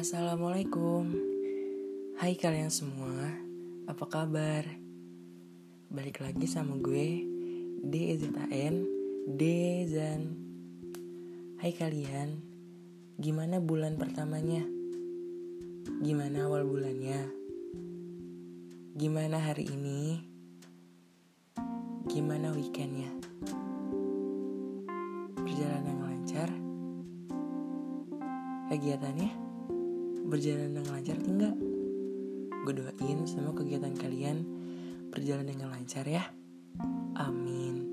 Assalamualaikum Hai kalian semua Apa kabar? Balik lagi sama gue DZAN Dezan Hai kalian Gimana bulan pertamanya? Gimana awal bulannya? Gimana hari ini? Gimana weekendnya? Perjalanan lancar? Kegiatannya? Berjalan dengan lancar tinggal gue doain semua kegiatan kalian berjalan dengan lancar ya. Amin.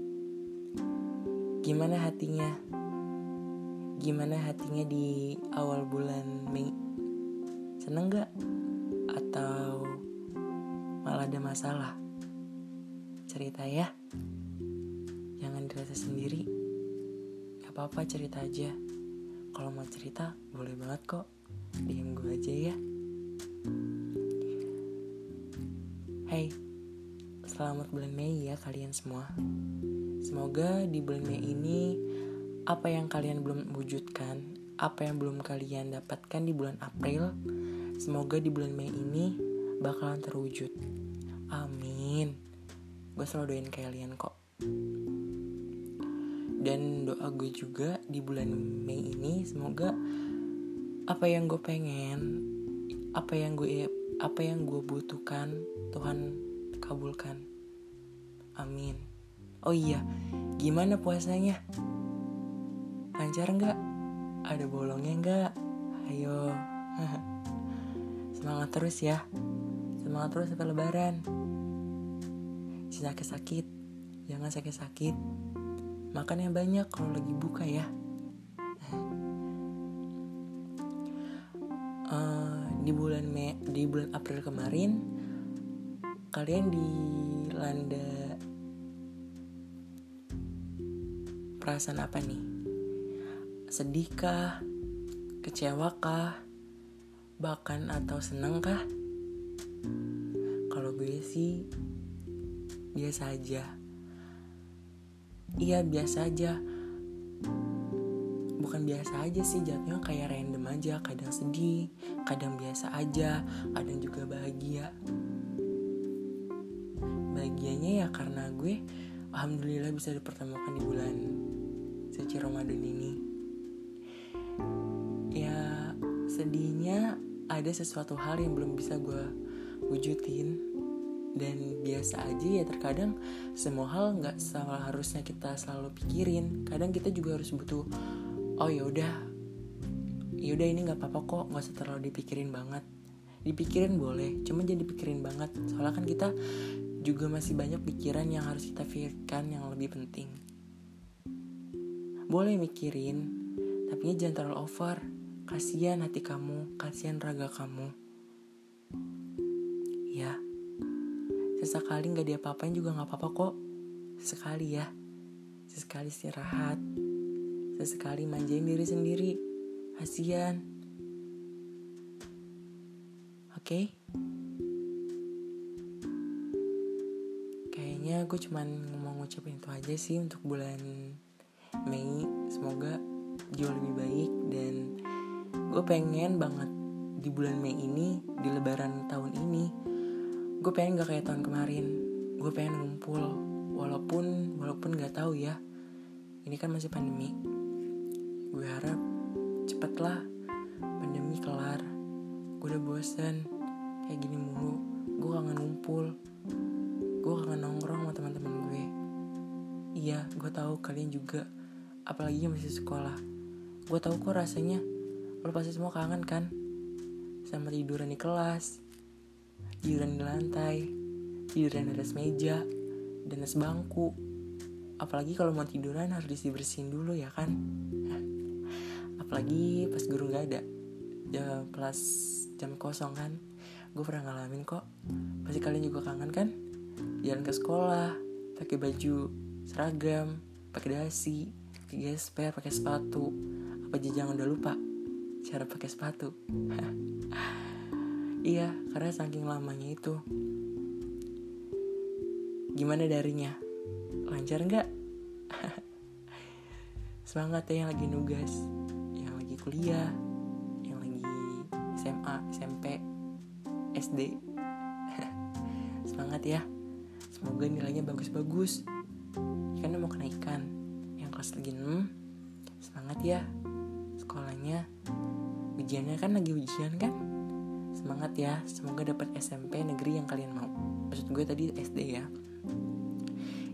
Gimana hatinya? Gimana hatinya di awal bulan Mei? Seneng gak atau malah ada masalah? Cerita ya. Jangan dirasa sendiri. Gak apa-apa cerita aja. Kalau mau cerita boleh banget kok diem gue aja ya. Hai Selamat bulan Mei ya kalian semua. Semoga di bulan Mei ini Apa yang kalian belum wujudkan Apa yang belum kalian dapatkan di bulan April Semoga di bulan Mei ini Bakalan terwujud. Amin. Gue selalu doain kalian kok. Dan doa gue juga di bulan Mei ini Semoga apa yang gue pengen apa yang gue apa yang gue butuhkan Tuhan kabulkan. Amin. Oh iya gimana puasanya? Lancar nggak? Ada bolongnya nggak? Ayo. Semangat terus ya. Semangat terus sampai lebaran. Sakit-sakit. Jangan sakit-sakit. Makan yang banyak kalau lagi buka ya di bulan Mei di bulan April kemarin kalian dilanda perasaan apa nih? Sedihkah? Kecewakah? Bahkan atau seneng kah kalau gue sih biasa aja. Iya biasa aja bukan biasa aja sih jatuhnya kayak random aja kadang sedih kadang biasa aja kadang juga bahagia. Bahagianya ya karena gue alhamdulillah bisa dipertemukan di bulan suci Ramadan ini. Ya sedihnya ada sesuatu hal yang belum bisa gue wujudin. Dan biasa aja ya terkadang semua hal nggak salah harusnya kita selalu pikirin. Kadang kita juga harus butuh oh ya udah. Ya udah ini nggak apa-apa kok. Nggak usah terlalu dipikirin banget. Dipikirin boleh cuma jadi dipikirin banget. Soalnya kan kita juga masih banyak pikiran yang harus kita pikirkan yang lebih penting. Boleh mikirin tapi jangan terlalu over. Kasihan hati kamu kasihan raga kamu. Ya. Sesekali nggak diapa-apain juga nggak apa-apa kok. Sekali ya. Sesekali istirahat Sesekali manjain diri sendiri. Kasian. Oke? Okay? Kayaknya gue cuman mau ngucapin itu aja sih untuk bulan Mei. Semoga jauh lebih baik dan gue pengen banget di bulan Mei ini, di lebaran tahun ini, gue pengen gak kayak tahun kemarin. Gue pengen ngumpul, walaupun walaupun gak tahu ya. Ini kan masih pandemi gue harap cepetlah pandemi kelar. Gue udah bosen. Kayak gini mulu. Gue kangen ngumpul gue kangen nongkrong sama teman-teman gue. Iya gue tahu kalian juga. Apalagi yang masih sekolah. Gue tahu kok rasanya. Lo pasti semua kangen kan? Sama tiduran di kelas tiduran di lantai tiduran di atas meja dan atas bangku. Apalagi kalau mau tiduran harus dibersihin dulu ya kan apalagi pas guru nggak ada. Jam kelas jam kosong kan. Gue pernah ngalamin kok. Pasti kalian juga kangen kan? Jalan ke sekolah pakai baju seragam pakai dasi pakai gesper pakai sepatu. Apa jangan udah lupa? Cara pakai sepatu. Iya karena saking lamanya itu. Gimana darinya? Lancar nggak? Semangat ya yang lagi nugas kuliah yang lagi SD semangat ya. Semoga nilainya bagus-bagus. Karena mau kenaikan. Yang kelas lagi 6 semangat ya. Sekolahnya ujiannya kan lagi ujian kan? Semangat ya. Semoga dapat SMP negeri yang kalian mau. Maksud gue tadi SD ya.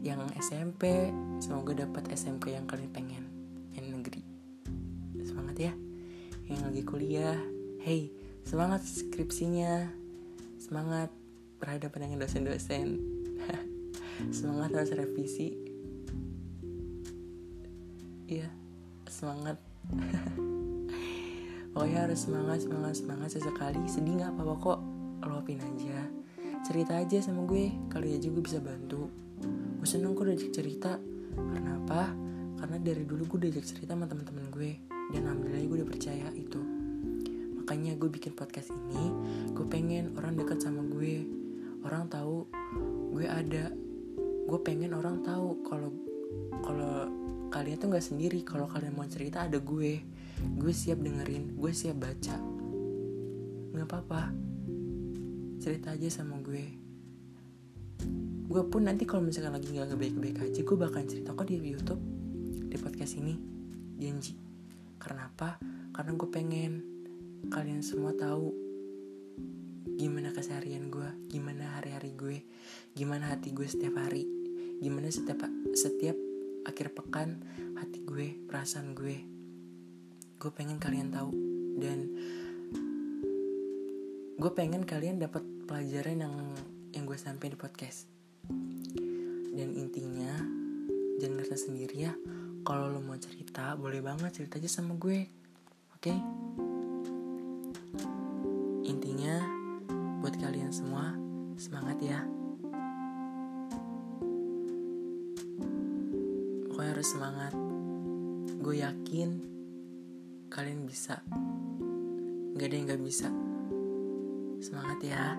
Yang SMP semoga dapat SMP yang kalian pengen. Yang negeri. Semangat ya yang lagi kuliah. Hey semangat skripsinya. Semangat berhadapan dengan dosen-dosen. Semangat harus revisi. Iya semangat. Pokoknya harus semangat semangat semangat sesekali. Sedih nggak apa-apa kok. Luapin aja. Cerita aja sama gue. Kali aja gue bisa bantu. Gue seneng kok diajak cerita. Karena apa karena dari dulu gue diajak cerita sama teman-teman gue. Dan alhamdulillah gue udah percaya itu. Makanya gue bikin podcast ini gue pengen orang dekat sama gue. Orang tahu gue ada. Gue pengen orang tahu kalau kalau kalian tuh nggak sendiri. Kalau kalian mau cerita ada gue. Gue siap dengerin gue siap baca. Nggak apa-apa. Cerita aja sama gue. Gue pun nanti kalau misalkan lagi nggak baik-baik aja gue bakal cerita kok di YouTube di podcast ini. Janji. Karena apa? Karena gue pengen kalian semua tahu gimana keseharian gue gimana hari-hari gue gimana hati gue setiap hari gimana setiap setiap akhir pekan hati gue perasaan gue. Gue pengen kalian tahu. Dan gue pengen kalian dapat pelajaran yang yang gue sampai di podcast. Dan intinya jangan ngerasa sendiri ya kalau lo mau cerita boleh banget cerita aja sama gue. Oke? Okay? intinya buat kalian semua semangat ya. Pokoknya harus semangat. Gue yakin kalian bisa. Gak ada yang gak bisa. Semangat ya.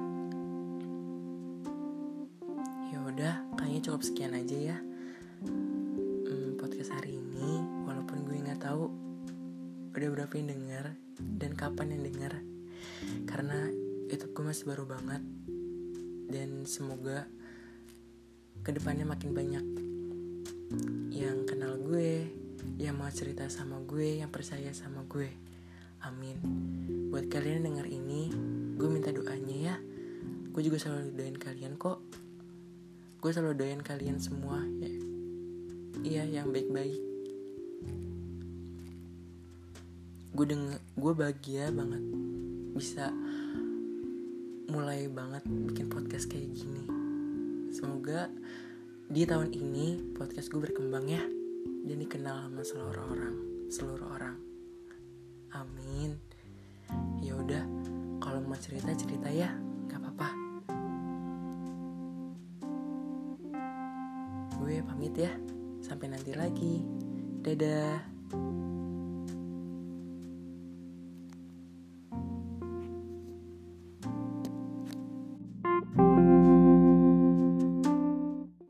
Ya udah kayaknya cukup sekian aja ya tahu udah berapa yang denger dan kapan yang denger karena YouTube gue masih baru banget. Dan semoga ke depannya makin banyak yang kenal gue yang mau cerita sama gue yang percaya sama gue. Amin. Buat kalian yang denger ini gue minta doanya ya. Gue juga selalu doain kalian kok. Gue selalu doain kalian semua ya. Iya yang baik-baik gue denger gue bahagia banget bisa mulai banget bikin podcast kayak gini. Semoga di tahun ini podcast gue berkembang ya dan dikenal sama seluruh orang, seluruh orang. Amin. Ya udah, kalau mau cerita cerita ya, nggak apa-apa. Gue pamit ya, sampai nanti lagi. Dadah.